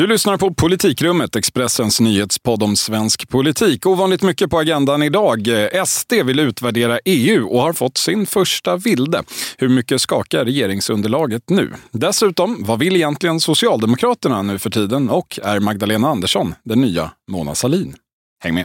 Du lyssnar på Politikrummet, Expressens nyhetspodd om svensk politik. Ovanligt mycket på agendan idag. Eh, SD vill utvärdera EU och har fått sin första vilde. Hur mycket skakar regeringsunderlaget nu? Dessutom, vad vill egentligen Socialdemokraterna nu för tiden? Och är Magdalena Andersson den nya Mona Sahlin? Häng med!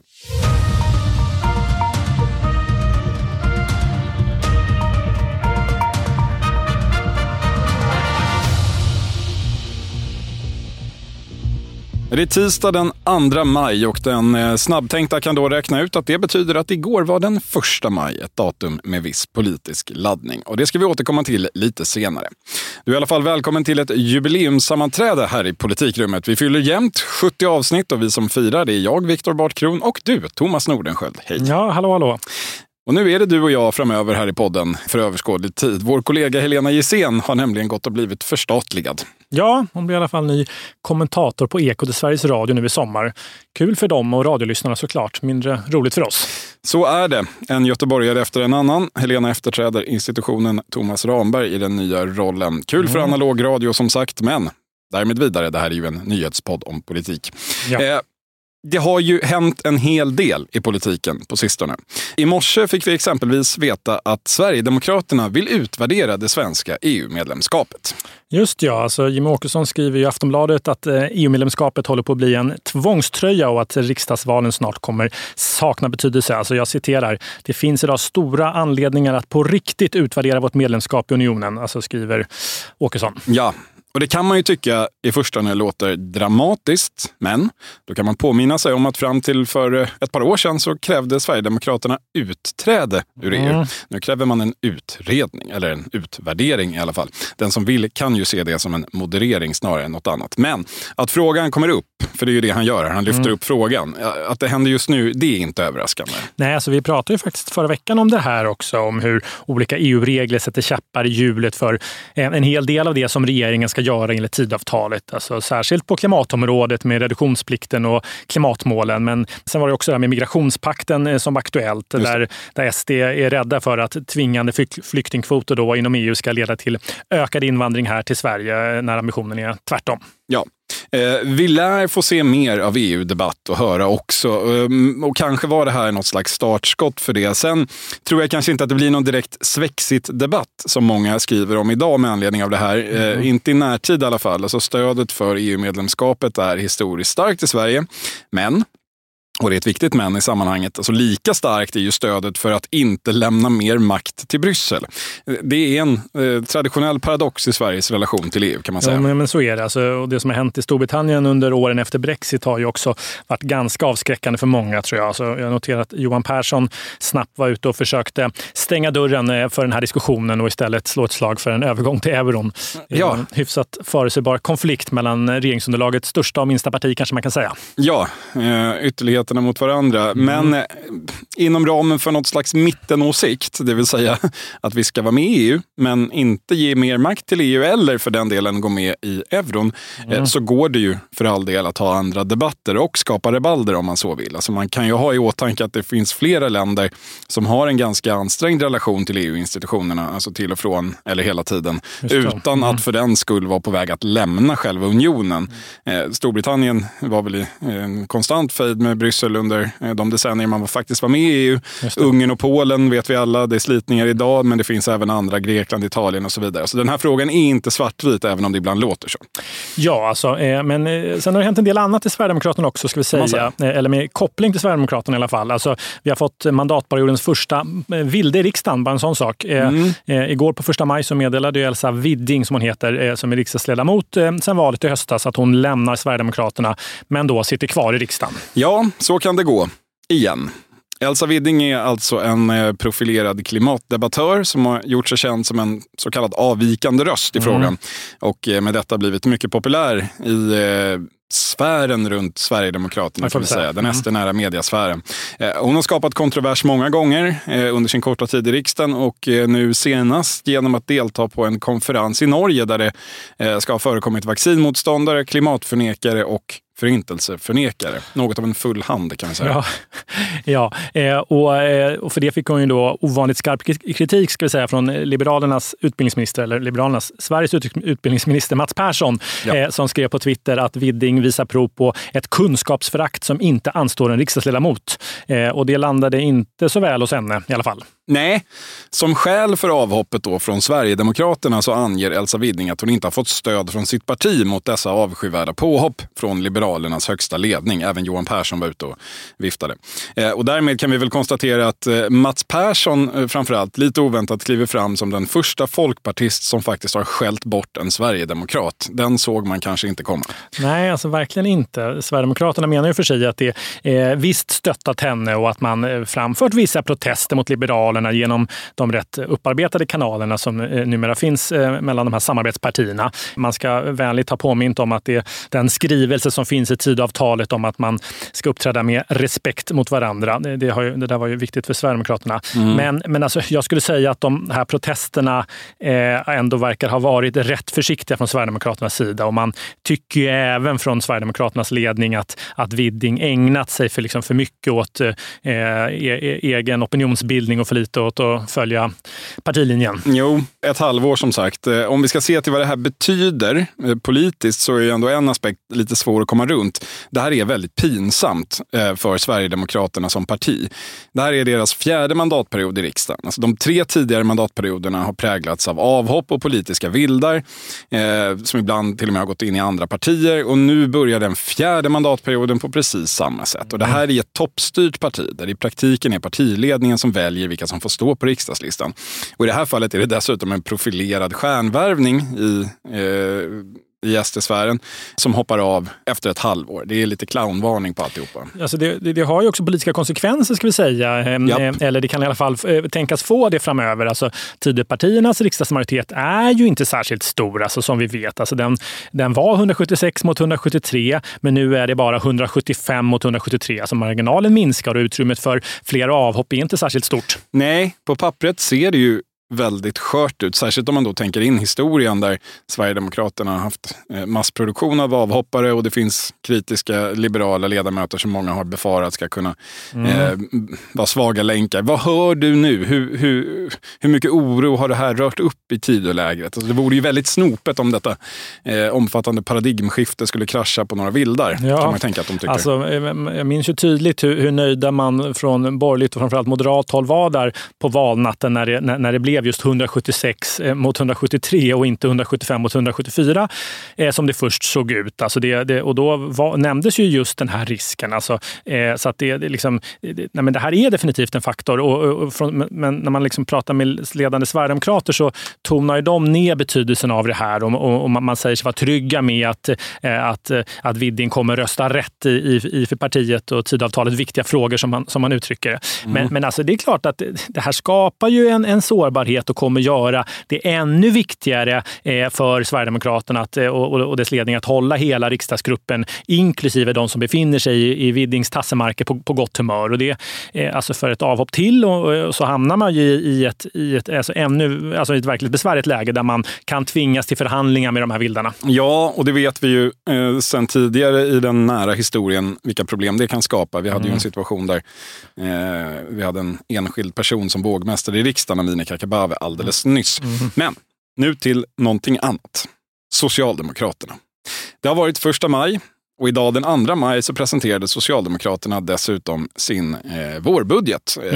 Det är tisdag den 2 maj och den eh, snabbtänkta kan då räkna ut att det betyder att igår var den 1 maj, ett datum med viss politisk laddning. Och det ska vi återkomma till lite senare. Du är i alla fall välkommen till ett jubileumssammanträde här i Politikrummet. Vi fyller jämnt 70 avsnitt och vi som firar det är jag, Viktor Bartkron och du, Thomas Nordenskjöld. Hej! Ja, hallå, hallå! Och nu är det du och jag framöver här i podden för överskådlig tid. Vår kollega Helena Gissén har nämligen gått och blivit förstatligad. Ja, hon blir i alla fall ny kommentator på Ekot i Sveriges Radio nu i sommar. Kul för dem och radiolyssnarna såklart, mindre roligt för oss. Så är det. En göteborgare efter en annan. Helena efterträder institutionen Thomas Ramberg i den nya rollen. Kul mm. för analog radio som sagt, men därmed vidare. Det här är ju en nyhetspodd om politik. Ja. Eh, det har ju hänt en hel del i politiken på sistone. I morse fick vi exempelvis veta att Sverigedemokraterna vill utvärdera det svenska EU-medlemskapet. Just ja, alltså Jimmie Åkesson skriver i Aftonbladet att eh, EU-medlemskapet håller på att bli en tvångströja och att riksdagsvalen snart kommer sakna betydelse. Alltså jag citerar, det finns idag stora anledningar att på riktigt utvärdera vårt medlemskap i unionen, alltså skriver Åkesson. Ja, och det kan man ju tycka i förstone låter dramatiskt, men då kan man påminna sig om att fram till för ett par år sedan så krävde Sverigedemokraterna utträde ur EU. Mm. Nu kräver man en utredning, eller en utvärdering i alla fall. Den som vill kan ju se det som en moderering snarare än något annat. Men att frågan kommer upp, för det är ju det han gör, han lyfter mm. upp frågan. Att det händer just nu, det är inte överraskande. Nej, alltså vi pratade ju faktiskt förra veckan om det här också, om hur olika EU-regler sätter käppar i hjulet för en hel del av det som regeringen ska göra enligt tidavtalet. Alltså särskilt på klimatområdet med reduktionsplikten och klimatmålen. Men sen var det också det här med migrationspakten eh, som var aktuellt där, där SD är rädda för att tvingande flyktingkvoter då inom EU ska leda till ökad invandring här till Sverige när ambitionen är tvärtom. Ja, Eh, vi lär få se mer av EU-debatt och höra också. Eh, och kanske var det här något slags startskott för det. Sen tror jag kanske inte att det blir någon direkt svexit-debatt som många skriver om idag med anledning av det här. Eh, mm. Inte i närtid i alla fall. Alltså stödet för EU-medlemskapet är historiskt starkt i Sverige. Men och det är ett viktigt men i sammanhanget. Alltså lika starkt är ju stödet för att inte lämna mer makt till Bryssel. Det är en eh, traditionell paradox i Sveriges relation till EU kan man säga. Ja, men, men så är det. Alltså, och det som har hänt i Storbritannien under åren efter Brexit har ju också varit ganska avskräckande för många tror jag. Alltså, jag noterar att Johan Persson snabbt var ute och försökte stänga dörren eh, för den här diskussionen och istället slå ett slag för en övergång till euron. Ja. En hyfsat förutsägbar konflikt mellan regeringsunderlagets största och minsta parti kanske man kan säga. Ja, eh, ytterlighet ytterligheterna mot varandra. Mm. Men eh, inom ramen för något slags mittenåsikt, det vill säga att vi ska vara med i EU, men inte ge mer makt till EU eller för den delen gå med i euron, eh, mm. så går det ju för all del att ha andra debatter och skapa rebalder om man så vill. Alltså man kan ju ha i åtanke att det finns flera länder som har en ganska ansträngd relation till EU-institutionerna, alltså till och från, eller hela tiden, utan mm. att för den skull vara på väg att lämna själva unionen. Eh, Storbritannien var väl i en konstant fejd med Bryssel Bryssel under eh, de decennier man faktiskt var med i EU. Ungern och Polen vet vi alla, det är slitningar idag, men det finns även andra, Grekland, Italien och så vidare. Så den här frågan är inte svartvit, även om det ibland låter så. Ja, alltså, eh, men eh, sen har det hänt en del annat i Sverigedemokraterna också, ska vi säga. Eller med koppling till Sverigedemokraterna i alla fall. Alltså, vi har fått mandatperiodens första vilde i riksdagen, bara en sån sak. Mm. Igår på första maj så meddelade Elsa Widding, som hon heter, som är riksdagsledamot sen valet i höstas, att hon lämnar Sverigedemokraterna, men då sitter kvar i riksdagen. Ja, så kan det gå. Igen. Elsa Widding är alltså en eh, profilerad klimatdebattör som har gjort sig känd som en så kallad avvikande röst i mm. frågan. Och eh, med detta blivit mycket populär i eh, sfären runt Sverigedemokraterna, kan vi säga. den mm. SD-nära mediasfären. Hon har skapat kontrovers många gånger under sin korta tid i riksdagen och nu senast genom att delta på en konferens i Norge där det ska ha förekommit vaccinmotståndare, klimatförnekare och förintelseförnekare. Något av en full hand kan vi säga. Ja, ja. Eh, och, eh, och för det fick hon ju då ovanligt skarp kritik ska vi säga, från Liberalernas utbildningsminister, eller Liberalernas Sveriges utbildningsminister Mats Persson, ja. Eh, som skrev på Twitter att Widding visar prov på ett kunskapsförakt som inte anstår en riksdagsledamot. Eh, och det landade inte så väl hos henne i alla fall. Nej, som skäl för avhoppet då från Sverigedemokraterna så anger Elsa Widding att hon inte har fått stöd från sitt parti mot dessa avskyvärda påhopp från Liberalernas högsta ledning. Även Johan Persson var ute och viftade. Eh, och därmed kan vi väl konstatera att eh, Mats Persson eh, framförallt lite oväntat kliver fram som den första folkpartist som faktiskt har skällt bort en sverigedemokrat. Den såg man kanske inte komma. Nej, alltså verkligen inte. Sverigedemokraterna menar ju för sig att det eh, visst stöttat henne och att man framfört vissa protester mot Liberalerna genom de rätt upparbetade kanalerna som eh, numera finns eh, mellan de här samarbetspartierna. Man ska vänligt ha påmint om att det, den skrivelse som finns i Tidöavtalet om att man ska uppträda med respekt mot varandra. Det, det, ju, det där var ju viktigt för Sverigedemokraterna. Mm. Men, men alltså, jag skulle säga att de här protesterna eh, ändå verkar ha varit rätt försiktiga från Sverigedemokraternas sida. Och man tycker ju även från Sverigedemokraternas ledning att, att Widding ägnat sig för, liksom för mycket åt eh, e, e egen opinionsbildning och för lite åt att följa partilinjen. Jo, ett halvår som sagt. Eh, om vi ska se till vad det här betyder eh, politiskt så är ändå en aspekt lite svår att komma runt. Det här är väldigt pinsamt eh, för Sverigedemokraterna som parti. Det här är deras fjärde mandatperiod i riksdagen. Alltså de tre tidigare mandatperioderna har präglats av avhopp och politiska vildar eh, som ibland till och med har gått in i andra partier. Och nu börjar den fjärde mandatperioden på precis samma sätt. Och det här är ett toppstyrt parti där det i praktiken är partiledningen som väljer vilka som får stå på riksdagslistan. Och i det här fallet är det dessutom en profilerad stjärnvärvning i eh, i SD-sfären som hoppar av efter ett halvår. Det är lite clownvarning på alltihopa. Alltså det, det, det har ju också politiska konsekvenser ska vi säga. Ehm, ja. Eh, eller det kan i alla fall eh, tänkas få det framöver. Alltså, Tidöpartiernas riksdagsmajoritet är ju inte särskilt stor, alltså, som vi vet. Alltså, den, den var 176 mot 173, men nu är det bara 175 mot 173. Alltså marginalen minskar och utrymmet för fler avhopp är inte särskilt stort. Nej, på pappret ser det ju väldigt skört ut. Särskilt om man då tänker in historien där Sverigedemokraterna har haft eh, massproduktion av avhoppare och det finns kritiska liberala ledamöter som många har befarat ska kunna mm. eh, vara svaga länkar. Vad hör du nu? Hur, hur, hur mycket oro har det här rört upp i Tidölägret? Alltså det vore ju väldigt snopet om detta eh, omfattande paradigmskifte skulle krascha på några vildar. Ja. Kan man tänka att de tycker. Alltså, eh, jag minns ju tydligt hur, hur nöjda man från borgerligt och framförallt moderat håll var där på valnatten när det, när, när det blev blev just 176 eh, mot 173 och inte 175 mot 174 eh, som det först såg ut. Alltså det, det och då var, nämndes ju just den här risken. Alltså, eh, så att det, det, liksom, nej men det här är definitivt en faktor. Och, och från, men när man liksom pratar med ledande sverigedemokrater så tonar de ner betydelsen av det här och, och, och man säger sig vara trygga med att, att, att Widding kommer rösta rätt i, i, i för partiet och Tidavtalet viktiga frågor som man, som man uttrycker det. Men, mm. men alltså det är klart att det här skapar ju en, en sårbarhet sårbarhet och kommer göra det ännu viktigare eh, för Sverigedemokraterna att, eh, och dess ledning att hålla hela riksdagsgruppen, inklusive de som befinner sig i Widdings tassemarker, på, gott humör. Och det, alltså för ett avhopp till och, så hamnar man ju i ett, i ett, alltså ännu, alltså ett verkligt besvärligt läge där man kan tvingas till förhandlingar med de här vildarna. Ja, och det vet vi ju eh, sen tidigare i den nära historien vilka problem det kan skapa. Vi hade mm. ju en mm. situation där eh, vi hade en enskild person som vågmästare i riksdagen, Amineh Kakabaveh, Bave alldeles nyss. Mm. Men nu till någonting annat. Socialdemokraterna. Det har varit första maj och idag den 2 maj så presenterade Socialdemokraterna dessutom sin eh, vårbudget. Eh,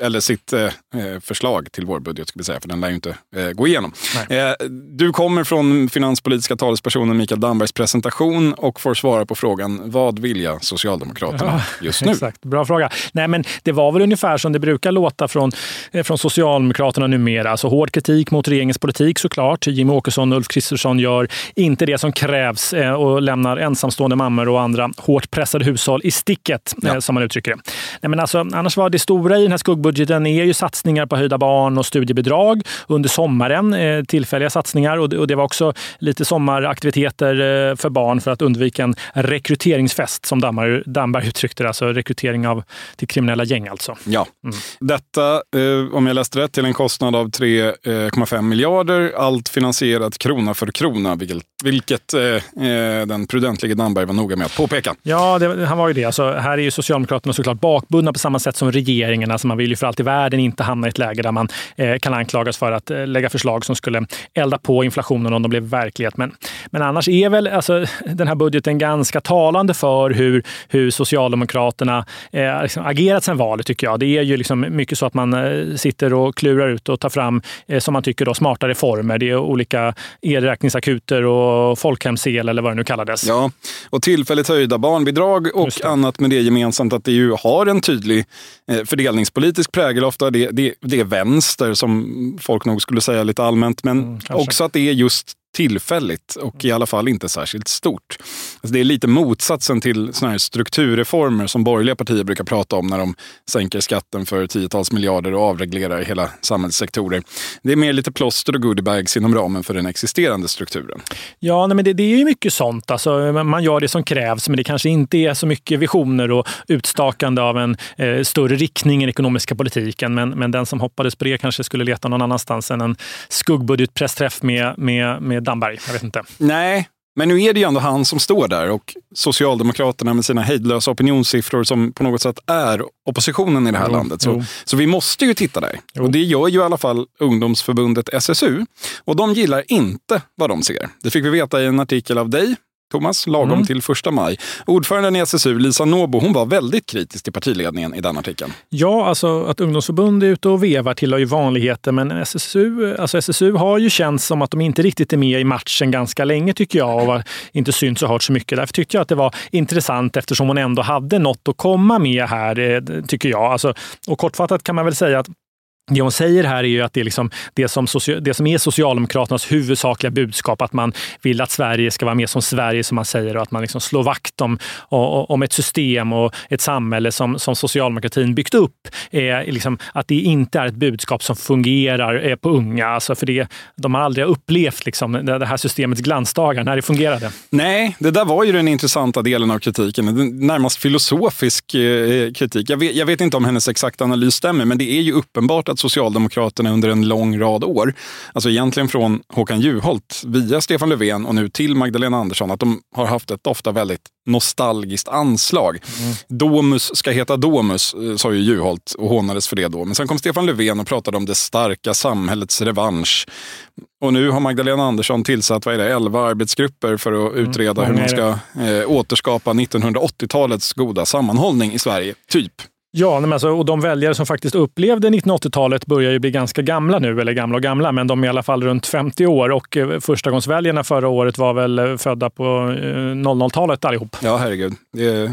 eller sitt eh, eh, förslag till vårbudget, ska vi säga, för den lär ju inte eh, gå igenom. Eh, du kommer från finanspolitiska talespersonen Mikael Dambergs presentation och får svara på frågan, vad vilja Socialdemokraterna ja, just nu? Exakt, bra fråga. Nej, men det var väl ungefär som det brukar låta från, eh, från Socialdemokraterna numera. Alltså hård kritik mot regeringens politik såklart. Jimmie Åkesson och Ulf Kristersson gör inte det som krävs eh, och lämnar ensamstående mammor och andra hårt pressade hushåll i sticket, ja. som man uttrycker det. Nej, men alltså, annars var det stora i den här skuggbudgeten budgeten är ju satsningar på höjda barn och studiebidrag under sommaren, eh, tillfälliga satsningar och det, var också lite sommaraktiviteter eh, för barn för att undvika en rekryteringsfest som Damberg, Damberg uttryckte det, alltså rekrytering av, till kriminella gäng alltså. Ja, mm. detta, eh, om jag läste rätt, till en kostnad av 3,5 miljarder, allt finansierat krona för krona, vilket, vilket den prudentlige Damberg var noga med att påpeka. Ja, det, han var ju det. Alltså, här är ju Socialdemokraterna såklart bakbundna på samma sätt som regeringen. Alltså, man vill ju för allt i världen inte hamna i ett läge där man eh, kan anklagas för att eh, lägga förslag som skulle elda på inflationen om de blev verklighet. Men, men annars är väl alltså, den här budgeten ganska talande för hur, hur Socialdemokraterna eh, liksom agerat sedan valet, tycker jag. Det är ju liksom mycket så att man eh, sitter och klurar ut och tar fram, eh, som man tycker, då, smarta reformer. Det är olika elräkningsakuter och folkhemsel eller vad det nu kallades. Ja, och tillfälligt höjda barnbidrag och annat med det gemensamt att det ju har en tydlig eh, fördelningspolitisk prägel ofta. Det, det, det är vänster som folk nog skulle säga lite allmänt, men mm, också att det är just tillfälligt och i alla fall inte särskilt stort. Alltså det är lite motsatsen till såna här strukturreformer som borgerliga partier brukar prata om när de sänker skatten för tiotals miljarder och avreglerar hela samhällssektorer. Det är mer lite plåster och goodiebags inom ramen för den existerande strukturen. Ja, nej, men det, det, är ju mycket sånt. Alltså, man gör det som krävs, men det kanske inte är så mycket visioner och utstakande av en eh, större riktning i den ekonomiska politiken. Men, men den som hoppades på det kanske skulle leta någon annanstans än en skuggbudgetpressträff med, med, med Damberg. Jag vet inte. Nej, men nu är det ju ändå han som står där och Socialdemokraterna med sina hejdlösa opinionssiffror som på något sätt är oppositionen i det här jo, landet. Så, så vi måste ju titta där. Jo. Och det gör ju i alla fall ungdomsförbundet SSU. Och de gillar inte vad de ser. Det fick vi veta i en artikel av dig Thomas, lagom mm. till första maj. Ordföranden i SSU, Lisa Nåbo, hon var väldigt kritisk till partiledningen i den artikeln. Ja, alltså att ungdomsförbund är ute och vevar tillhör ju vanligheter, men SSU, alltså SSU har ju känts som att de inte riktigt är med i matchen ganska länge tycker jag och inte synts och hört så mycket. Därför tyckte jag att det var intressant eftersom hon ändå hade något att komma med här, eh, tycker jag. Alltså, och kortfattat kan man väl säga att det hon säger här är ju att det är, liksom det, som, det som är Socialdemokraternas huvudsakliga budskap, att man vill att Sverige ska vara mer som Sverige, som man säger, och att man liksom slår vakt om, om ett system och ett samhälle som, som socialdemokratin byggt upp. Är liksom att det inte är ett budskap som fungerar eh, på unga. Alltså för det, de har aldrig upplevt liksom det här systemets glansdagar, när det fungerade. Nej, det där var ju den intressanta delen av kritiken. Närmast filosofisk eh, eh, kritik. Jag vet, jag vet inte om hennes exakta analys stämmer, men det är ju uppenbart att Socialdemokraterna under en lång rad år, alltså egentligen från Håkan Juholt via Stefan Löfven och nu till Magdalena Andersson, att de har haft ett ofta väldigt nostalgiskt anslag. Mm. Domus ska heta Domus, eh, sa ju Juholt och hånades för det då. Men sen kom Stefan Löfven och pratade om det starka samhällets revansch. Och nu har Magdalena Andersson tillsatt vad är det, 11 arbetsgrupper för att mm. utreda mm. hur man ska eh, återskapa 1980-talets goda sammanhållning i Sverige. Typ. Ja, men alltså, och de väljare som faktiskt upplevde 1980-talet börjar ju bli ganska gamla nu, eller gamla och gamla, men de är i alla fall runt 50 år och eh, förstagångsväljarna förra året var väl eh, födda på eh, 00-talet allihop. Ja, herregud. Det är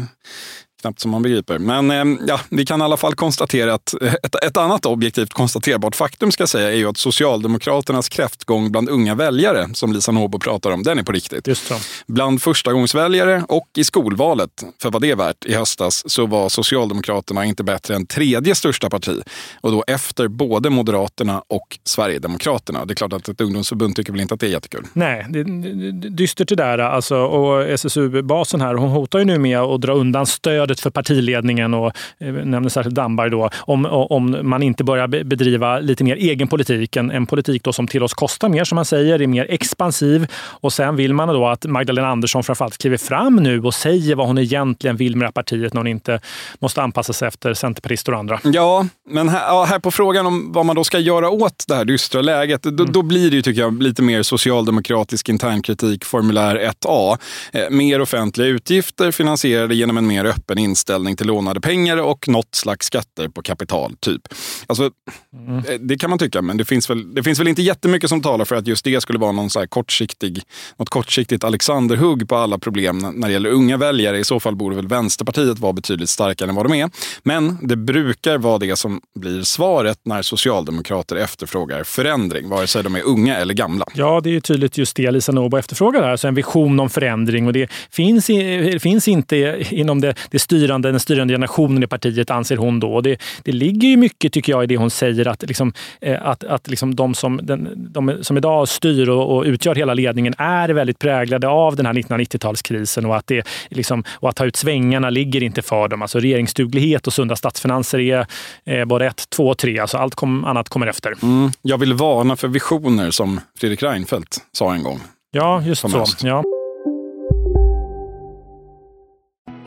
knappt som man begriper. Men eh, ja, vi kan i alla fall konstatera att ett, ett, annat objektivt konstaterbart faktum ska säga är ju att Socialdemokraternas kräftgång bland unga väljare, som Lisa Nåbo pratar om, den är på riktigt. Just så. Bland förstagångsväljare och i skolvalet, för vad det är värt, i höstas så var Socialdemokraterna inte bättre än tredje största parti. Och då efter både Moderaterna och Sverigedemokraterna. Det är klart att ett ungdomsförbund tycker väl inte att det är jättekul. Nej, det är dystert det där. Alltså, och SSU-basen här, hon hotar ju nu med att dra undan stöd stödet för partiledningen och eh, nämner särskilt Damberg då, om, om man inte börjar bedriva lite mer egen politik. En, en politik då som till oss kostar mer, som man säger, är mer expansiv. Och sen vill man då att Magdalena Andersson framförallt kliver fram nu och säger vad hon egentligen vill med det här partiet när hon inte måste anpassa sig efter centerpartister och andra. Ja, men här, här på frågan om vad man då ska göra åt det här dystra läget, då, mm. då blir det ju, tycker jag, lite mer socialdemokratisk internkritik, formulär 1A. Eh, mer offentliga utgifter finansierade genom en mer öppen en inställning till lånade pengar och något slags skatter på kapital. typ. Alltså, mm. Eh, det kan man tycka, men det finns, väl, det finns väl inte jättemycket som talar för att just det skulle vara någon så kortsiktig, något kortsiktigt Alexanderhugg på alla problem när det gäller unga väljare. I så fall borde väl Vänsterpartiet vara betydligt starkare än vad de är. Men det brukar vara det som blir svaret när socialdemokrater efterfrågar förändring, vare sig de är unga eller gamla. Ja, det är tydligt just det Lisa Nobo efterfrågar, alltså en vision om förändring. Och det finns, finns inte inom det, det styrande, den styrande generationen i partiet, anser hon då. Och det, det ligger ju mycket, tycker jag, i det hon säger att, liksom, eh, att, att liksom de, som, den, de som idag styr och, och, utgör hela ledningen är väldigt präglade av den här 1990-talskrisen och att, det, liksom, och att ta ut svängarna ligger inte för dem. Alltså regeringsduglighet och sunda statsfinanser är eh, både ett, två och tre. Alltså allt kom, annat kommer efter. Mm. Jag vill varna för visioner, som Fredrik Reinfeldt sa en gång. Ja, just så. Ja.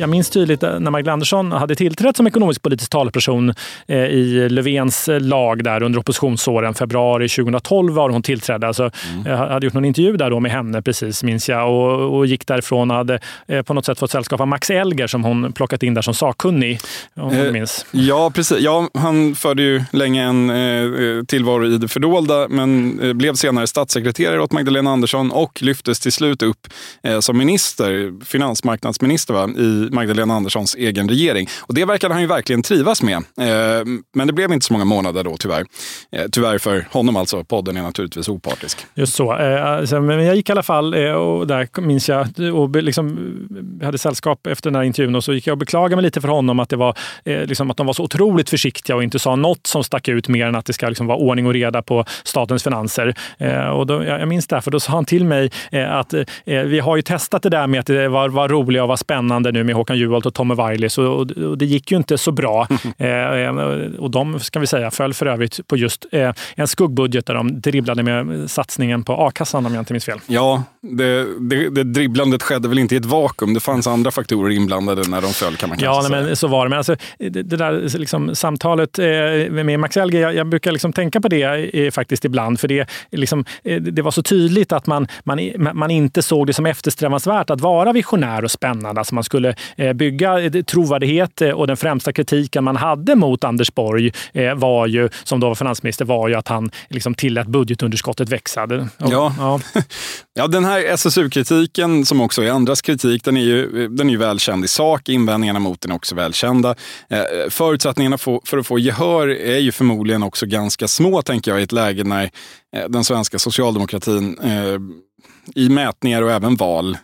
Jag minns tydligt när Magdalena Andersson hade tillträtt som ekonomisk-politisk talesperson eh, i Löfvens lag där under oppositionsåren. Februari 2012 var hon tillträdde. Alltså, mm. Jag hade gjort någon intervju där då med henne precis, minns jag, och, och gick därifrån och hade eh, på något sätt fått sällskap av Max Elger som hon plockat in där som sakkunnig. Om eh, minns. Ja, precis. Ja, han förde ju länge en eh, tillvaro i det fördolda, men eh, blev senare statssekreterare åt Magdalena Andersson och lyftes till slut upp eh, som minister, finansmarknadsminister va, i Magdalena Anderssons egen regering. Och det verkade han ju verkligen trivas med. Eh, men det blev inte så många månader då tyvärr. Eh, tyvärr för honom alltså. Podden är naturligtvis opartisk. Just så. Eh, men jag gick i alla fall, och där minns jag, och liksom, hade sällskap efter den här intervjun och så gick jag och beklagade mig lite för honom att, det var, liksom, att de var så otroligt försiktiga och inte sa något som stack ut mer än att det ska liksom vara ordning och reda på statens finanser. Och då, jag minns det, för då sa han till mig att vi har ju testat det där med att det var, var roligt och var spännande nu med Håkan Juholt och Tommy Wailis och, och, det gick ju inte så bra. Eh, och de, ska vi säga, föll för övrigt på just eh, en skuggbudget där de dribblade med satsningen på a-kassan om jag inte minns fel. Ja, det, det, det dribblandet skedde väl inte i ett vakuum. Det fanns andra faktorer inblandade när de föll kan man kanske ja, säga. men så var det. Men alltså, det, det där liksom, samtalet eh, med Max Elger, jag, jag brukar liksom tänka på det eh, faktiskt ibland. För det, liksom, eh, det var så tydligt att man, man, man inte såg det som eftersträvansvärt att vara visionär och spännande. Alltså man skulle bygga trovärdighet och den främsta kritiken man hade mot Anders Borg var ju, som då var finansminister, var ju att han liksom tillät budgetunderskottet växa. Ja. Ja. ja, den här här SSU-kritiken, som också är andras kritik, den är ju, den är ju välkänd i sak. Invändningarna mot den är också välkända. Eh, förutsättningarna för att få gehör är ju förmodligen också ganska små, tänker jag, i ett läge när eh, den svenska socialdemokratin eh, i mätningar och även val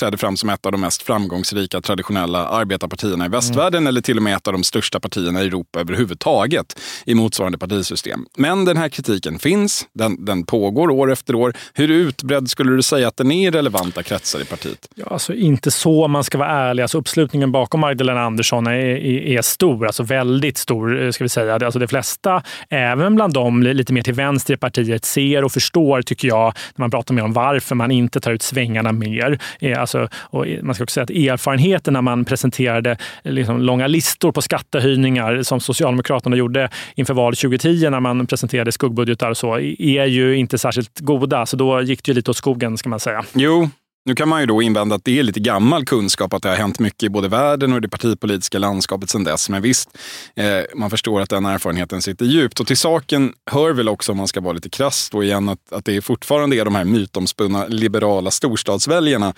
trädde fram som ett av de mest framgångsrika traditionella arbetarpartierna i västvärlden mm. eller till och med ett av de största partierna i Europa överhuvudtaget i motsvarande partisystem. Men den här kritiken finns, den, den pågår år efter år. Hur utbredd skulle du säga att den är i relevanta kretsar i partiet? Ja, alltså inte så om man ska vara ärlig. Alltså uppslutningen bakom Magdalena Andersson är, är, är, stor, alltså väldigt stor eh, ska vi säga. Alltså de flesta, även bland dem lite mer till vänster i partiet, ser och förstår, tycker jag, när man pratar med om varför man inte tar ut svängarna mer. Alltså, och man ska också säga att erfarenheten när man presenterade liksom långa listor på skattehöjningar som Socialdemokraterna gjorde inför valet 2010 när man presenterade skuggbudgetar och så, är ju inte särskilt goda. Så då gick det ju lite åt skogen ska man säga. Jo, nu kan man ju då invända att det är lite gammal kunskap att det har hänt mycket i både världen och det partipolitiska landskapet sedan dess. Men visst, eh, man förstår att den erfarenheten sitter djupt. Och till saken hör väl också, om man ska vara lite krass då igen, att, att det fortfarande är de här mytomspunna liberala storstadsväljarna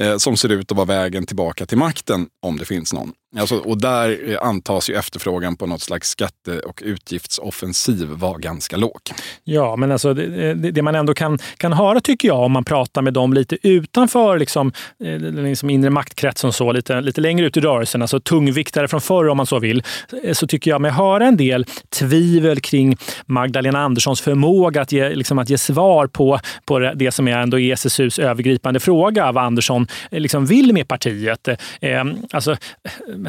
eh, som ser ut att vara vägen tillbaka till makten, om det finns någon. Alltså, och där eh, antas ju efterfrågan på något slags skatte och utgiftsoffensiv vara ganska låg. Ja, men alltså det, det, man ändå kan, kan höra tycker jag om man pratar med dem lite utanför liksom, eh, liksom inre maktkretsen så, lite, lite längre ut i rörelsen, alltså tungviktare från förr om man så vill, eh, så tycker jag mig höra en del tvivel kring Magdalena Anderssons förmåga att ge, liksom, att ge svar på, på det som är ändå SSUs övergripande fråga, vad Andersson liksom vill med partiet. Eh, alltså,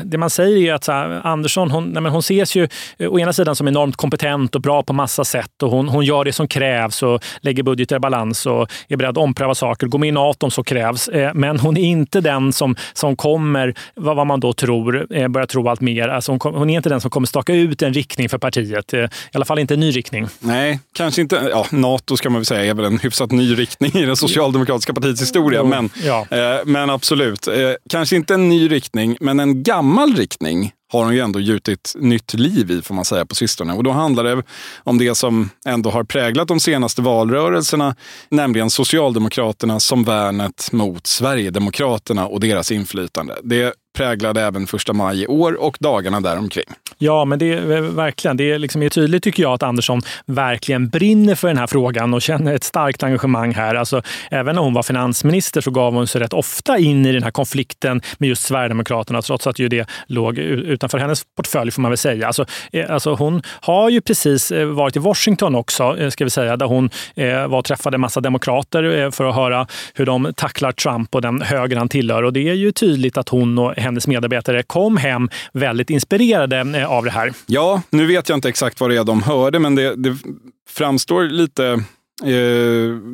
det man säger är att så här, Andersson hon, nej, men hon ses ju eh, å ena sidan som enormt kompetent och bra på massa sätt. Och hon, hon gör det som krävs och lägger budgetar i balans och är beredd att ompröva saker. Gå med i NATO om så krävs. Eh, men hon är inte den som, som kommer, vad, man då tror, eh, börjar tro allt mer. Alltså hon, hon, är inte den som kommer staka ut en riktning för partiet. I alla fall inte en ny riktning. Nej, kanske inte. Ja, NATO ska man väl säga är väl en hyfsat ny riktning i det socialdemokratiska partiets historia. Men, ja. men absolut, kanske inte en ny riktning, men en gammal Gammal riktning har hon ju ändå gjutit nytt liv i, får man säga, på sistone. Och då handlar det om det som ändå har präglat de senaste valrörelserna, nämligen Socialdemokraterna som värnet mot Sverigedemokraterna och deras inflytande. Det präglade även första maj i år och dagarna däromkring. Ja, men det är eh, verkligen. Det är liksom tydligt tycker jag att Andersson verkligen brinner för den här frågan och känner ett starkt engagemang här. Alltså, även när hon var finansminister så gav hon sig rätt ofta in i den här konflikten med just Sverigedemokraterna, trots att ju det låg utanför hennes portfölj får man väl säga. Alltså, eh, alltså hon har ju precis eh, varit i Washington också, ska vi säga, där hon var och träffade massa demokrater för att höra hur de tacklar Trump och den höger han tillhör. Och det är ju tydligt att hon och hennes medarbetare kom hem väldigt inspirerade eh, av det här. Ja, nu vet jag inte exakt vad det är de hörde, men det, det framstår lite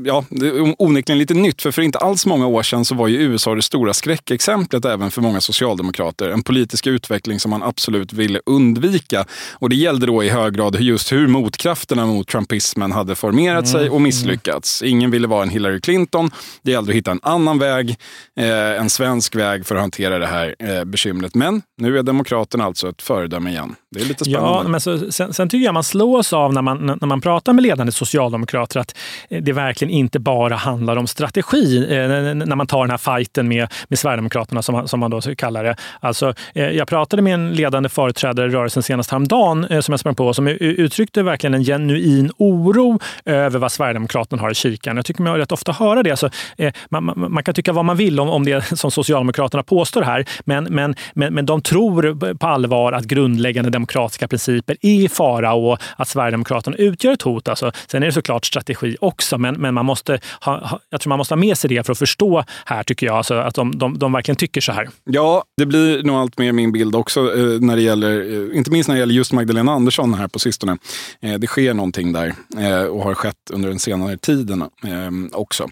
ja, det är onekligen lite nytt, för för inte alls många år sedan så var ju USA det stora skräckexemplet även för många socialdemokrater. En politisk utveckling som man absolut ville undvika. Och det gällde då i hög grad just hur motkrafterna mot trumpismen hade formerat mm, sig och misslyckats. Ingen ville vara en Hillary Clinton. Det gällde att hitta en annan väg, eh, en svensk väg för att hantera det här eh, bekymret. Men nu är Demokraterna alltså ett föredöme igen. Det är lite spännande. Ja, men så, sen, sen tycker jag man slås av när man, när man pratar med ledande socialdemokrater att det verkligen inte bara handlar om strategi eh, när man tar den här fighten med, med Sverigedemokraterna som, som man då kallar det. Alltså, eh, jag pratade med en ledande företrädare i rörelsen senast häromdagen eh, som jag sprang på som uttryckte verkligen en genuin oro över vad Sverigedemokraterna har i kyrkan. Jag tycker man rätt ofta höra det. Alltså, man, man, man, kan tycka vad man vill om, om det som Socialdemokraterna påstår här, men, men, men, men de tror på allvar att grundläggande demokratiska principer är i fara och att Sverigedemokraterna utgör ett hot. Alltså, sen är det såklart strategi också, men, men man måste ha, jag tror man måste ha med sig det för att förstå här, tycker jag, alltså att de, de, de verkligen tycker så här. Ja, det blir nog allt mer min bild också, eh, när det gäller, eh, inte minst när det gäller just Magdalena Andersson här på sistone. Eh, det sker någonting där och har skett under den senare tiden också.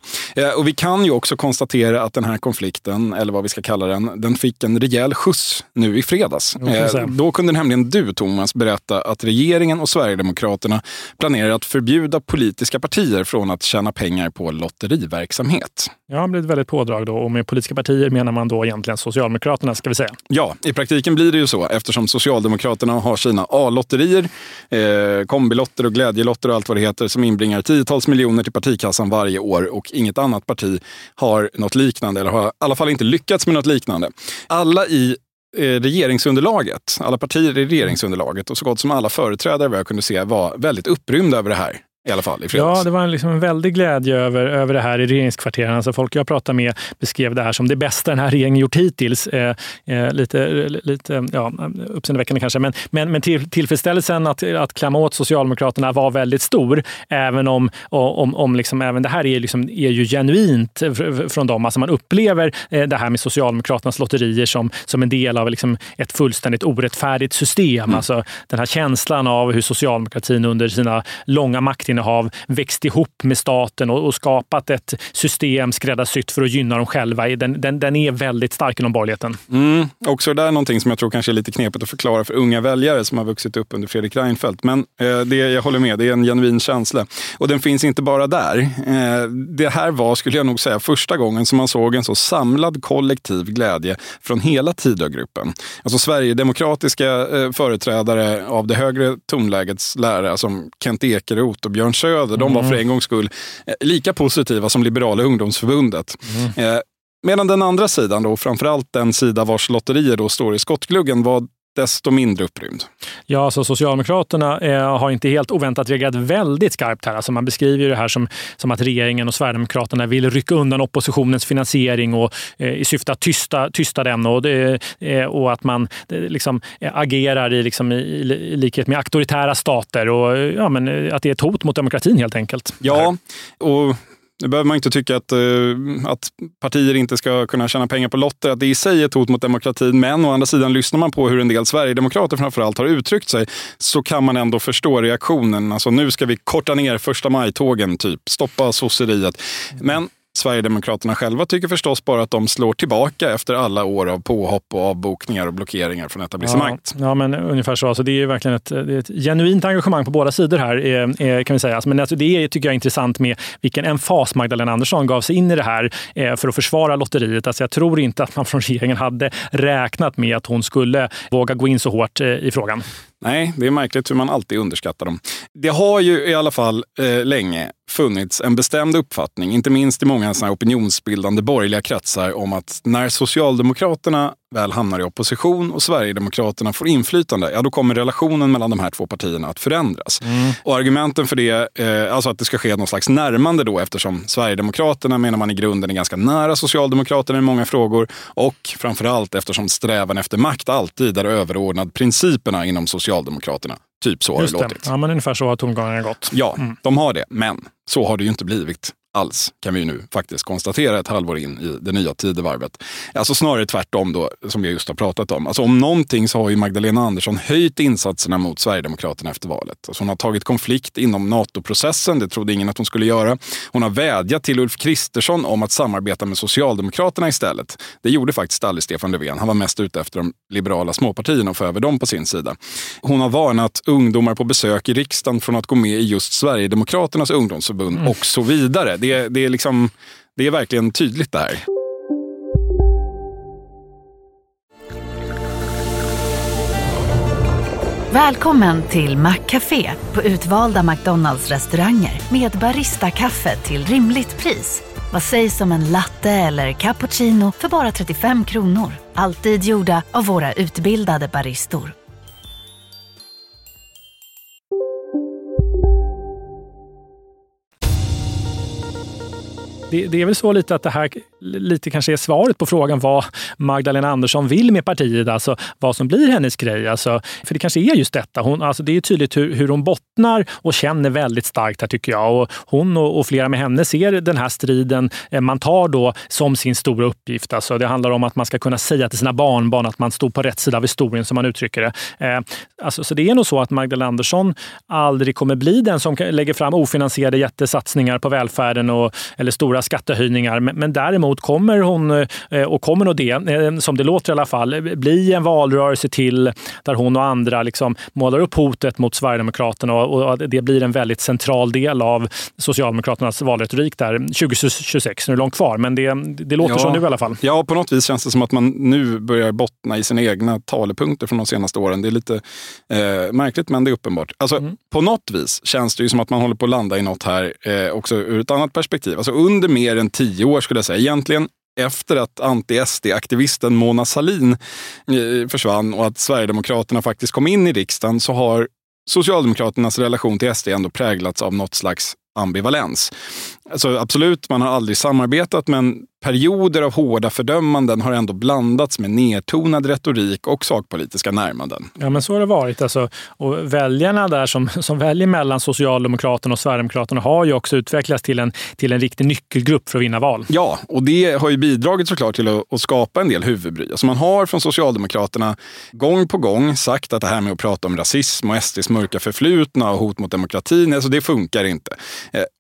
Och vi kan ju också konstatera att den här konflikten, eller vad vi ska kalla den, den fick en rejäl skjuts nu i fredags. då kunde nämligen du, Thomas, berätta att regeringen och Sverigedemokraterna planerar att förbjuda politiska partier från att tjäna pengar på lotteriverksamhet. Ja, det blir ett väldigt pådrag då. Och med politiska partier menar man då egentligen Socialdemokraterna, ska vi säga. Ja, i praktiken blir det ju så eftersom Socialdemokraterna har sina A-lotterier, eh, kombilotter och glädjelotter och allt vad det heter som inbringar tiotals miljoner till partikassan varje år och inget annat parti har något liknande eller har i alla fall inte lyckats med något liknande. Alla i eh, regeringsunderlaget, alla partier i regeringsunderlaget och så gott som alla företrädare vad jag kunde se var väldigt upprymda över det här i alla fall i fredags. Ja, det var liksom en väldig glädje över, över det här i regeringskvarteren. Alltså folk jag pratade med beskrev det här som det bästa den här regeringen gjort hittills. Eh, eh, lite lite ja, uppseendeväckande kanske, men, men, men till, tillfredsställelsen att, att klämma åt Socialdemokraterna var väldigt stor. Även om, om, om liksom, även det här är, liksom, är ju genuint från dem. Alltså man upplever eh, det här med Socialdemokraternas lotterier som, som en del av liksom, ett fullständigt orättfärdigt system. Mm. Alltså den här känslan av hur socialdemokratin under sina långa maktinnehav maktinnehav växt ihop med staten och, och skapat ett system skräddarsytt för att gynna dem själva. Den, den, den är väldigt stark inom borgerligheten. Mm, också det är någonting som jag tror kanske är lite knepigt att förklara för unga väljare som har vuxit upp under Fredrik Reinfeldt. Men eh, det, jag håller med, det är en genuin känsla. Och den finns inte bara där. Eh, det här var, skulle jag nog säga, första gången som man såg en så samlad kollektiv glädje från hela Tidögruppen. Alltså Sverigedemokratiska eh, företrädare av det högre tonlägets lära som Kent Ekeroth och Björn Söder, de var för mm. en gångs skull eh, lika positiva som Liberala ungdomsförbundet. Mm. Eh, medan den andra sidan, då, framförallt den sida vars lotterier då står i skottgluggen, var desto mindre upprymd. Ja, alltså Socialdemokraterna eh, har inte helt oväntat reagerat väldigt skarpt här. Alltså man beskriver det här som, som att regeringen och Sverigedemokraterna vill rycka undan oppositionens finansiering och, eh, i syfte att tysta, tysta den och, eh, och att man eh, liksom, agerar i, liksom, i, i, likhet med auktoritära stater och ja, men, att det är ett hot mot demokratin helt enkelt. Ja, och nu behöver man inte tycka att, uh, att partier inte ska kunna tjäna pengar på lotter, att det i sig är ett hot mot demokratin. Men å andra sidan, lyssnar man på hur en del sverigedemokrater framförallt har uttryckt sig, så kan man ändå förstå reaktionen. Alltså nu ska vi korta ner första maj-tågen, typ. Stoppa sosseriet. Men Sverigedemokraterna själva tycker förstås bara att de slår tillbaka efter alla år av påhopp och avbokningar och blockeringar från etablissemanget. Ja, ja men ungefär så. Alltså, det är verkligen ett, det är ett genuint engagemang på båda sidor här, eh, eh kan vi säga. Alltså, men alltså, det tycker jag är intressant med vilken emfas Magdalena Andersson gav sig in i det här eh, för att försvara lotteriet. Alltså, jag tror inte att man från regeringen hade räknat med att hon skulle våga gå in så hårt eh, i frågan. Nej, det är märkligt hur man alltid underskattar dem. Det har ju i alla fall eh, länge funnits en bestämd uppfattning, inte minst i många såna opinionsbildande borgerliga kretsar, om att när Socialdemokraterna väl hamnar i opposition och Sverigedemokraterna får inflytande, ja då kommer relationen mellan de här två partierna att förändras. Mm. Och argumenten för det, eh, alltså att det ska ske någon slags närmande då eftersom Sverigedemokraterna menar man i grunden är ganska nära Socialdemokraterna i många frågor och framförallt eftersom strävan efter makt alltid är överordnad principerna inom Socialdemokraterna. Typ så har Just det låtit. Ja, men ungefär så har tongångarna gått. Ja, mm. de har det. Men så har det ju inte blivit alls, kan vi nu faktiskt konstatera ett halvår in i det nya tidevarvet. Alltså snarare tvärtom då, som vi just har pratat om. Alltså om någonting så har ju Magdalena Andersson höjt insatserna mot Sverigedemokraterna efter valet. Alltså hon har tagit konflikt inom NATO-processen, det trodde ingen att hon skulle göra. Hon har vädjat till Ulf Kristersson om att samarbeta med Socialdemokraterna istället. Det gjorde faktiskt aldrig Stefan Löfven. Han var mest ute efter de liberala småpartierna och få över dem på sin sida. Hon har varnat ungdomar på besök i riksdagen från att gå med i just Sverigedemokraternas ungdomsförbund mm. och så vidare. Det, det, är liksom, det är verkligen tydligt det här. Välkommen till Maccafé på utvalda McDonalds restauranger med Baristakaffe till rimligt pris. Vad sägs om en latte eller cappuccino för bara 35 kronor? Alltid gjorda av våra utbildade baristor. Det, det, är väl så lite att det här lite kanske är svaret på frågan vad Magdalena Andersson vill med partiet, alltså vad som blir hennes grej. Alltså, för det kanske är just detta. Hon, alltså det är tydligt hur, hur hon bottnar och känner väldigt starkt här tycker jag. Och hon och, och, flera med henne ser den här striden eh, man tar då som sin stora uppgift. Alltså det handlar om att man ska kunna säga till sina barnbarn att man stod på rätt sida av historien som man uttrycker det. Eh, alltså, så det är nog så att Magdalena Andersson aldrig kommer bli den som lägger fram ofinansierade jättesatsningar på välfärden och, eller stora stora skattehöjningar. Men, men däremot kommer hon, eh, och kommer nog det, eh, som det låter i alla fall, bli en valrörelse till där hon och andra liksom målar upp hotet mot Sverigedemokraterna och, och det blir en väldigt central del av Socialdemokraternas valretorik där 2026. Nu är det långt kvar, men det, det låter ja, så nu i alla fall. Ja, på något vis känns det som att man nu börjar bottna i sina egna talepunkter från de senaste åren. Det är lite eh, märkligt, men det är uppenbart. Alltså, mm. På något vis känns det ju som att man håller på att landa i något här eh, också ur ett annat perspektiv. Alltså under mer än tio år skulle jag säga. Egentligen efter att anti-SD-aktivisten Mona Salin eh, försvann och att Sverigedemokraterna faktiskt kom in i riksdagen så har Socialdemokraternas relation till SD ändå präglats av något slags ambivalens. Alltså absolut, man har aldrig samarbetat, men perioder av hårda fördömanden har ändå blandats med nedtonad retorik och sakpolitiska närmanden. Ja, men så har det varit. Alltså, och väljarna där som, som väljer mellan Socialdemokraterna och Sverigedemokraterna har ju också utvecklats till en, till en riktig nyckelgrupp för att vinna val. Ja, och det har ju bidragit såklart till att, att skapa en del huvudbry. Alltså man har från Socialdemokraterna gång på gång sagt att det här med att prata om rasism och SDs mörka förflutna och hot mot demokratin, alltså det funkar inte.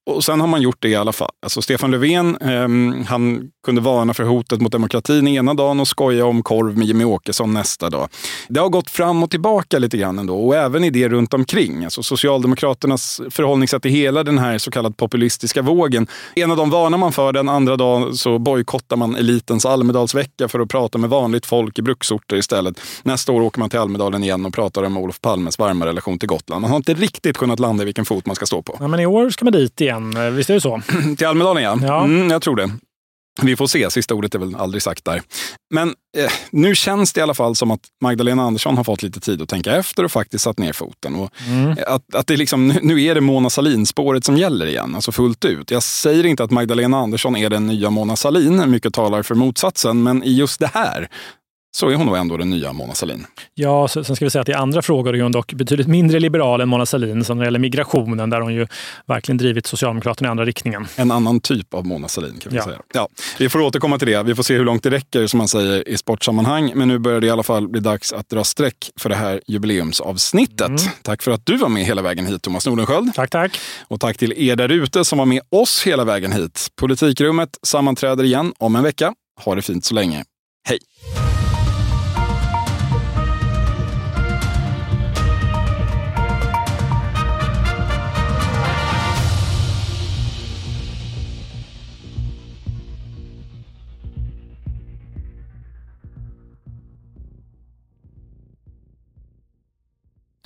Och sen har man gjort det i alla fall. Alltså Stefan Löfven, eh, han kunde varna för hotet mot demokratin ena dagen och skoja om korv med Jimmy Åkesson nästa dag. Det har gått fram och tillbaka lite grann ändå och även i det runt omkring. Alltså Socialdemokraternas förhållningssätt till hela den här så kallade populistiska vågen. Ena dagen varnar man för den, andra dagen så bojkottar man elitens Almedalsvecka för att prata med vanligt folk i bruksorter istället. Nästa år åker man till Almedalen igen och pratar om Olof Palmes varma relation till Gotland. Man har inte riktigt kunnat landa i vilken fot man ska stå på. Ja, men i år ska man dit igen, visst är det så? till Almedalen ja. ja. Mm, jag tror det. Vi får se, sista ordet är väl aldrig sagt där. Men eh, nu känns det i alla fall som att Magdalena Andersson har fått lite tid att tänka efter och faktiskt satt ner foten. Och mm. att, att det liksom, nu är det Mona Sahlin-spåret som gäller igen, alltså fullt ut. Jag säger inte att Magdalena Andersson är den nya Mona Sahlin, mycket talar för motsatsen, men i just det här så är hon nog ändå den nya Mona Sahlin. Ja, sen ska vi säga att i andra frågor är hon dock betydligt mindre liberal än Mona Sahlin, som när det gäller migrationen, där hon ju verkligen drivit Socialdemokraterna i andra riktningen. En annan typ av Mona Sahlin kan vi Ja. säga. Ja, vi får återkomma till det. Vi får se hur långt det räcker som man säger i sportsammanhang. Men nu börjar det i alla fall bli dags att dra streck för det här jubileumsavsnittet. Tack för att du var med hela vägen hit, Thomas Nordenskjöld. Tack, tack. Och tack till er där ute som var med oss hela vägen hit. Politikrummet sammanträder igen om en vecka. Ha det fint så länge. Hej!